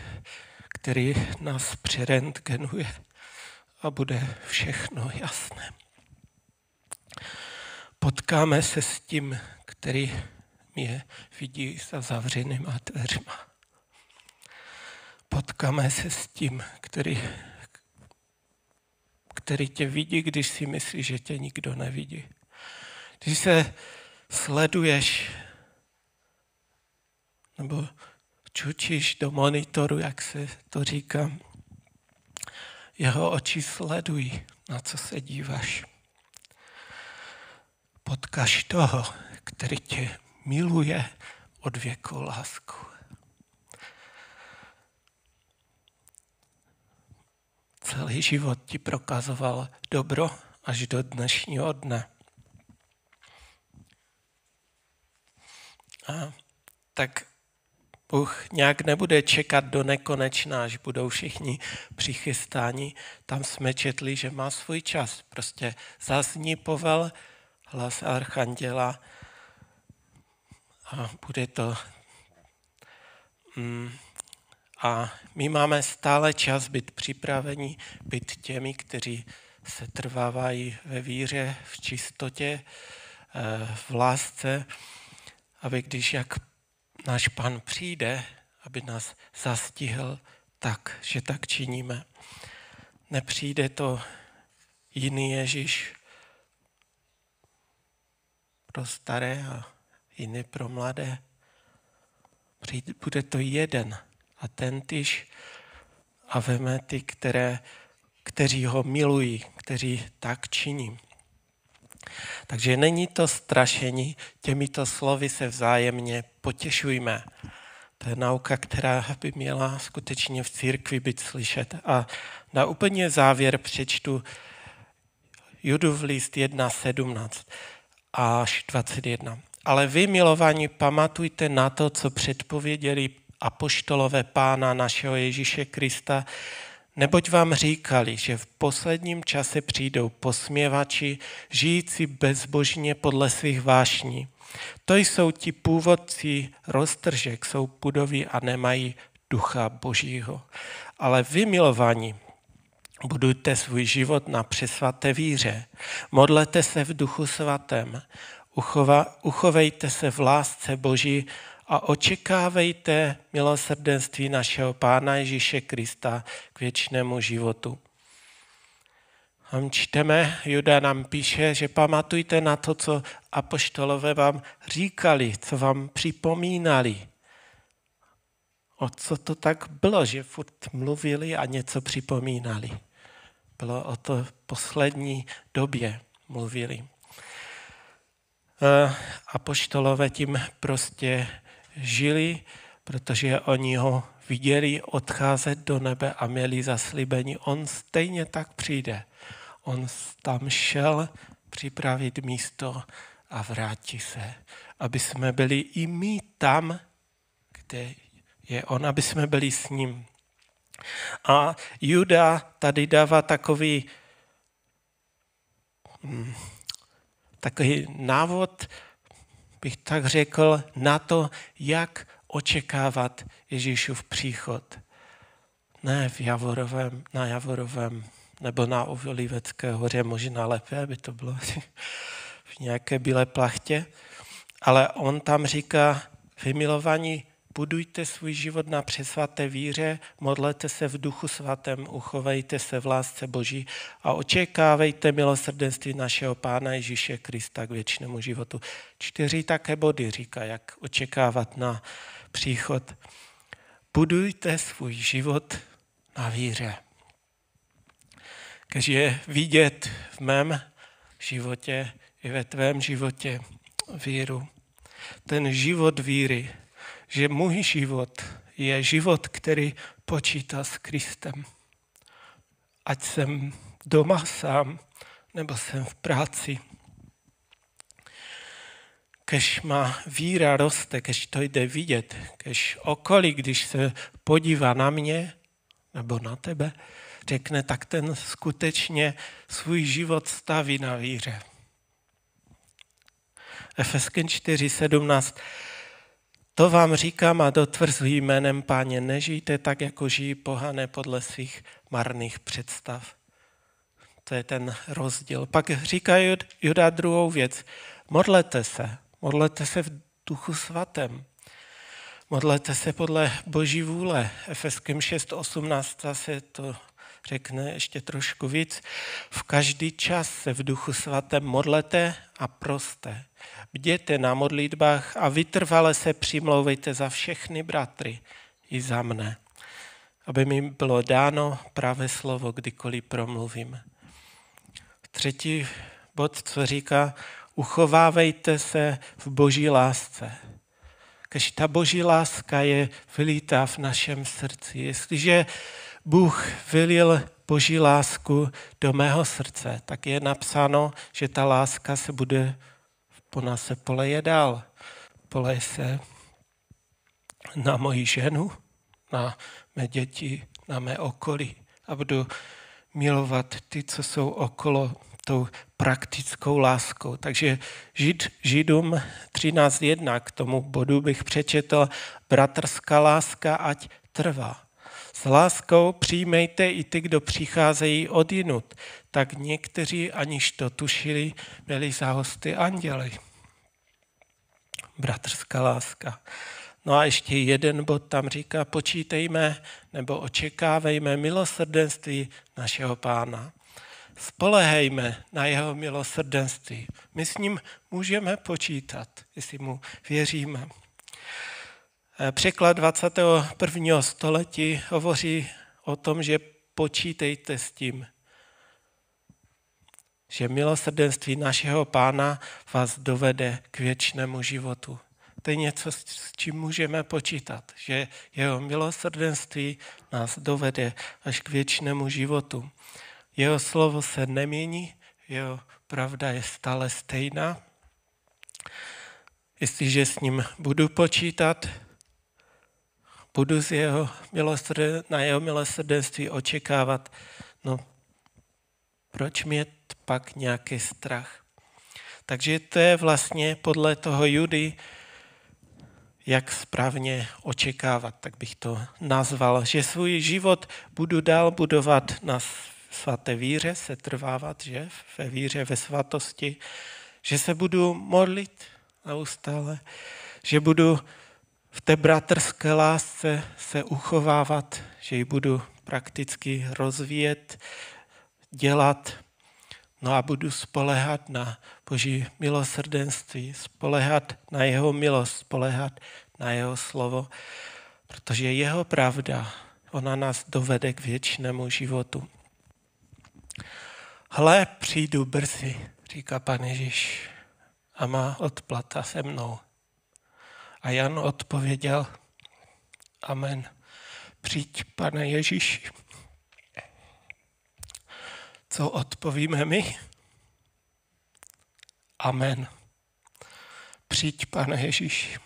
který nás přerentgenuje a bude všechno jasné. Potkáme se s tím, který mě vidí za zavřenýma dveřma. Potkáme se s tím, který, který tě vidí, když si myslí, že tě nikdo nevidí. Když se sleduješ nebo čučíš do monitoru, jak se to říká, jeho oči sledují, na co se díváš. Potkaž toho, který tě miluje od věku lásku. Celý život ti prokazoval dobro až do dnešního dne. Tak Bůh nějak nebude čekat do nekonečna, až budou všichni přichystáni. Tam jsme četli, že má svůj čas. Prostě zazní povel, hlas archanděla a bude to... Mm, a my máme stále čas být připraveni, být těmi, kteří se trvávají ve víře, v čistotě, eh, v lásce, aby když jak náš pan přijde, aby nás zastihl tak, že tak činíme. Nepřijde to jiný Ježíš pro staré a jiný pro mladé. Přijde, bude to jeden a ten tyž a veme ty, které, kteří ho milují, kteří tak činí. Takže není to strašení, těmito slovy se vzájemně potěšujme. To je nauka, která by měla skutečně v církvi být slyšet. A na úplně závěr přečtu Judův list 1.17 až 21. Ale vy, milovaní, pamatujte na to, co předpověděli apoštolové pána našeho Ježíše Krista, Neboť vám říkali, že v posledním čase přijdou posměvači, žijící bezbožně podle svých vášní. To jsou ti původci roztržek, jsou pudoví a nemají ducha božího. Ale vy, milovaní, budujte svůj život na přesvaté víře. Modlete se v duchu svatém. Uchovejte se v lásce boží a očekávejte milosrdenství našeho Pána Ježíše Krista k věčnému životu. A čteme, Juda nám píše, že pamatujte na to, co apoštolové vám říkali, co vám připomínali. O co to tak bylo, že furt mluvili a něco připomínali. Bylo o to poslední době mluvili. E, apoštolové tím prostě žili, protože oni ho viděli odcházet do nebe a měli zaslíbení, on stejně tak přijde. On tam šel připravit místo a vrátí se, aby jsme byli i my tam, kde je on, aby jsme byli s ním. A Juda tady dává takový, hm, takový návod, bych tak řekl, na to, jak očekávat Ježíšův příchod. Ne v Javorovém, na Javorovém nebo na Olivecké hoře, možná lépe, aby to bylo v nějaké bílé plachtě. Ale on tam říká, vymilovaní, budujte svůj život na přesvaté víře, modlete se v duchu svatém, uchovejte se v lásce Boží a očekávejte milosrdenství našeho Pána Ježíše Krista k věčnému životu. Čtyři také body říká, jak očekávat na příchod. Budujte svůj život na víře. Když je vidět v mém životě i ve tvém životě víru. Ten život víry, že můj život je život, který počítá s Kristem. Ať jsem doma sám, nebo jsem v práci, když má víra roste, když to jde vidět, když okolí, když se podívá na mě nebo na tebe, řekne, tak ten skutečně svůj život staví na víře. Efesken 4.17 To vám říkám a dotvrzuji jménem páně, nežijte tak, jako žijí pohané podle svých marných představ. To je ten rozdíl. Pak říká Juda druhou věc. Modlete se. Modlete se v duchu svatém. Modlete se podle boží vůle. Efeským 6.18 se to řekne ještě trošku víc. V každý čas se v duchu svatém modlete a proste. Bděte na modlitbách a vytrvale se přimlouvejte za všechny bratry i za mne, aby mi bylo dáno pravé slovo, kdykoliv promluvím. Třetí bod, co říká, uchovávejte se v boží lásce. Když ta boží láska je vylítá v našem srdci, jestliže Bůh vylil boží lásku do mého srdce, tak je napsáno, že ta láska se bude po nás se poleje dál. Poleje se na moji ženu, na mé děti, na mé okolí a budu milovat ty, co jsou okolo tou praktickou láskou. Takže Žid, Židům 13.1 k tomu bodu bych přečetl, bratrská láska ať trvá. S láskou přijmejte i ty, kdo přicházejí od jinut, tak někteří, aniž to tušili, byli za hosty anděli. Bratrská láska. No a ještě jeden bod tam říká, počítejme nebo očekávejme milosrdenství našeho pána. Spolehejme na jeho milosrdenství. My s ním můžeme počítat, jestli mu věříme. Eh, překlad 21. století hovoří o tom, že počítejte s tím, že milosrdenství našeho pána vás dovede k věčnému životu. To je něco, s čím můžeme počítat, že jeho milosrdenství nás dovede až k věčnému životu. Jeho slovo se nemění, jeho pravda je stále stejná. Jestliže s ním budu počítat, budu z jeho na jeho milosrdenství očekávat, no proč mít pak nějaký strach? Takže to je vlastně podle toho Judy, jak správně očekávat, tak bych to nazval, že svůj život budu dál budovat na svaté víře, se trvávat, že? Ve víře, ve svatosti, že se budu modlit neustále, že budu v té bratrské lásce se uchovávat, že ji budu prakticky rozvíjet, dělat No a budu spolehat na Boží milosrdenství, spolehat na jeho milost, spolehat na jeho slovo, protože jeho pravda, ona nás dovede k věčnému životu. Hle, přijdu brzy, říká pan Ježíš, a má odplata se mnou. A Jan odpověděl, amen, přijď, pane Ježíši. Co odpovíme my? Amen. Přijď, pane Ježíši.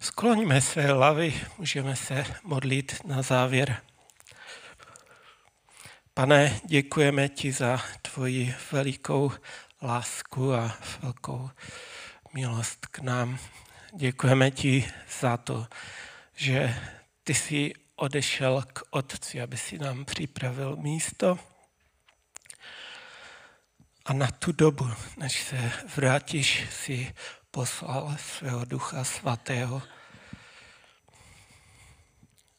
Skloňme své hlavy, můžeme se modlit na závěr. Pane, děkujeme ti za tvoji velikou lásku a velkou milost k nám. Děkujeme ti za to, že ty jsi odešel k Otci, aby si nám připravil místo. A na tu dobu, než se vrátíš, si poslal svého Ducha Svatého,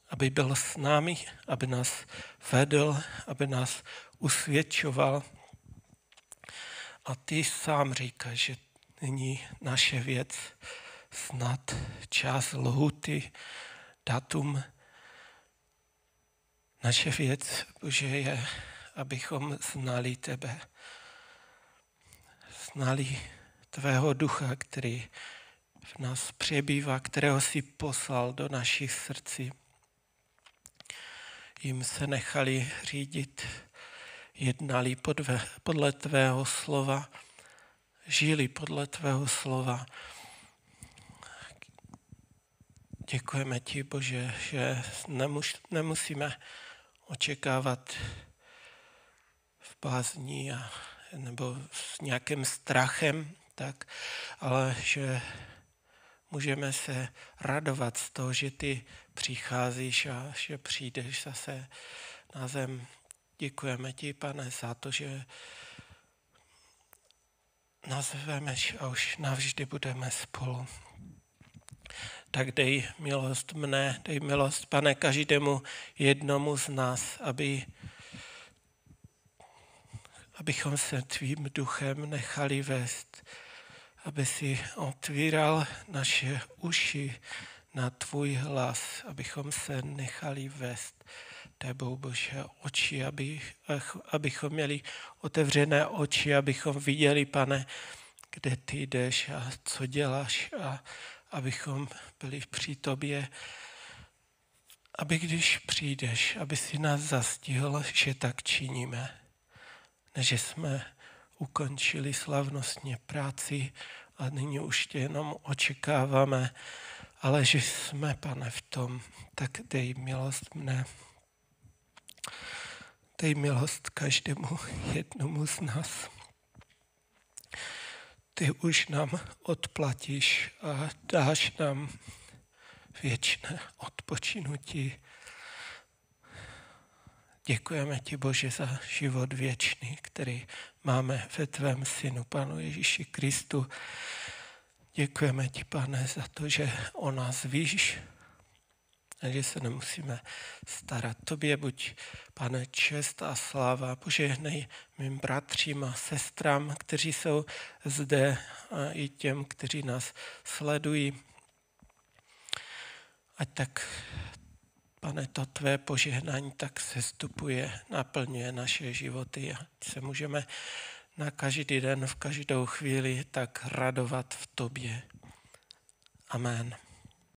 aby byl s námi, aby nás vedl, aby nás usvědčoval. A ty sám říkáš, že není naše věc snad čas lhuty, datum. Naše věc, Bože, je, abychom znali tebe. Znali tvého ducha, který v nás přebývá, kterého si poslal do našich srdcí jim se nechali řídit, jednali podle tvého slova, žili podle tvého slova. Děkujeme ti, Bože, že nemusíme očekávat v bázní a, nebo s nějakým strachem, tak, ale že můžeme se radovat z toho, že ty přicházíš a že přijdeš zase na zem. Děkujeme ti, pane, za to, že nás vemeš a už navždy budeme spolu. Tak dej milost mne, dej milost, pane, každému jednomu z nás, aby, abychom se tvým duchem nechali vést aby si otvíral naše uši na tvůj hlas, abychom se nechali vést tebou, Bože, oči, aby, abychom měli otevřené oči, abychom viděli, pane, kde ty jdeš a co děláš a abychom byli při tobě, aby když přijdeš, aby si nás zastihl, že tak činíme, než jsme ukončili slavnostně práci a nyní už tě jenom očekáváme, ale že jsme, pane, v tom, tak dej milost mne. Dej milost každému jednomu z nás. Ty už nám odplatíš a dáš nám věčné odpočinutí Děkujeme ti, Bože, za život věčný, který máme ve tvém synu, Panu Ježíši Kristu. Děkujeme ti, pane, za to, že o nás víš a že se nemusíme starat. Tobě buď, pane, čest a sláva. Požehnej mým bratřím a sestrám, kteří jsou zde a i těm, kteří nás sledují. Ať tak Pane, to tvé požehnání tak sestupuje, naplňuje naše životy a se můžeme na každý den, v každou chvíli tak radovat v tobě. Amen.